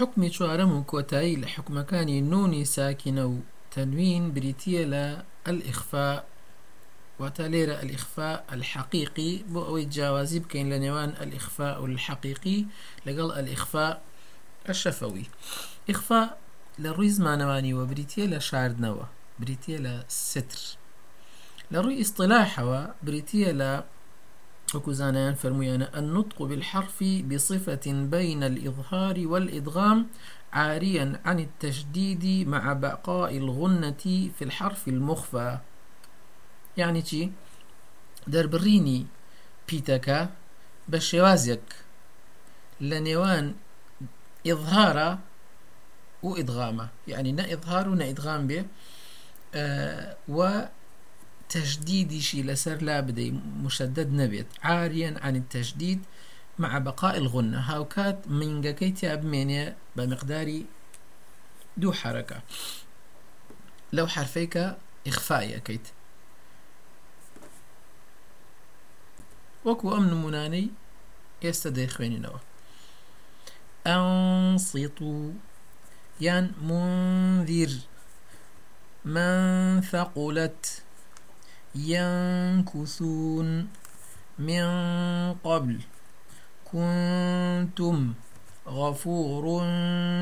حکمی چوارەم و کۆتایی لە حکومەکانی نونی ساکینە و تەنوین بریتە لە الإخفاء واتە لێرە الإخفاء الحقيقي بۆ ئەوەی جیاوازی بکەین لە نێوان الإخفاء الحقيقي لەگەڵ الإخفاء الشفوي. إخفاء لە ڕووی زمانەوانی وە بریتە ستر. لە ڕووی ئیسطلاحەوە بریتە وكوزانان فرميانا النطق بالحرف بصفة بين الإظهار والإدغام عاريا عن التشديد مع بقاء الغنة في الحرف المخفى. يعني چی دەربڕینی پیتەکە بە شێوازێک لە نێوان ئظهارە و ئیدغامە یعنی نە ئظهار و و تشديدشي لسر لا بدي مشدد نبيت. عاريا عن التشديد مع بقاء الغنة. هاوكات من جاكيتي أبمينيا بمقدار دو حركة. لو حرفيك إخفاء كيت. وەکو ئەم نمونانەی ئێستا دەیخوێنینەوە ئەسیط يان منذر. من ثقلت ينكثون من قبل. كنتم غفور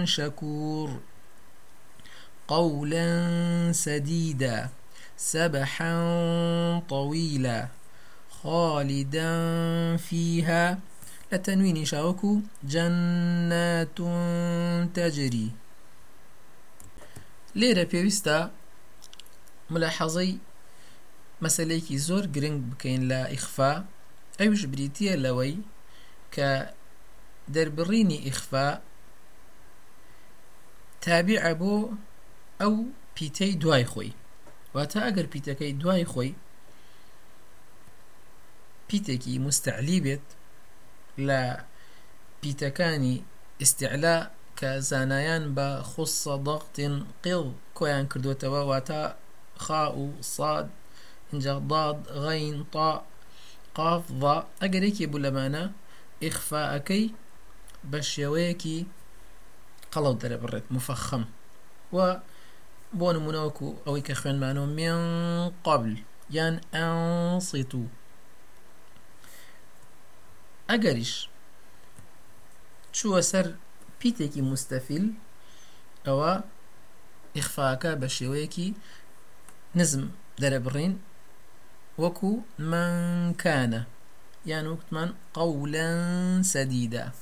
شكور. قولا سديدا سبحا طويلا. خالدا فيها. لتنوين شاوكو جنات تجري. ليرة بيوستا ملاحظي مەسلەیەکی زۆر گرنگ بکەین لە ئیخفا. ئەوش بریتە لەوەی کە دەربڕینی ئیخفا تابیع بۆ ئەو پیتەی دوای خۆی. واتە ئەگەر پیتەکەی دوای خۆی پیتێکی مستعلی بێت لە پیتەکانی ئستعلا کە زانایان بە خوسە دەقتین قڵ کۆیان کردوێتەوە واتە خا و ساد اینجا ضاد غين طاء قاف ضاء لەمانە ئیخفاەکەی بە شێوەیەکی قەڵەو دەرەبڕێت مفەخەم. و بۆ نمونەوەکو ئەوەی کە خوێنمانەوە من قبل یان ئەسیت و ئەگەریش چووە سەر پیتێکی مستەفیل ئەوە ئیخفاکە بە شێوەیەکی نزم دەرەبڕین وكو من كان يعني وقت من قولا سديدا.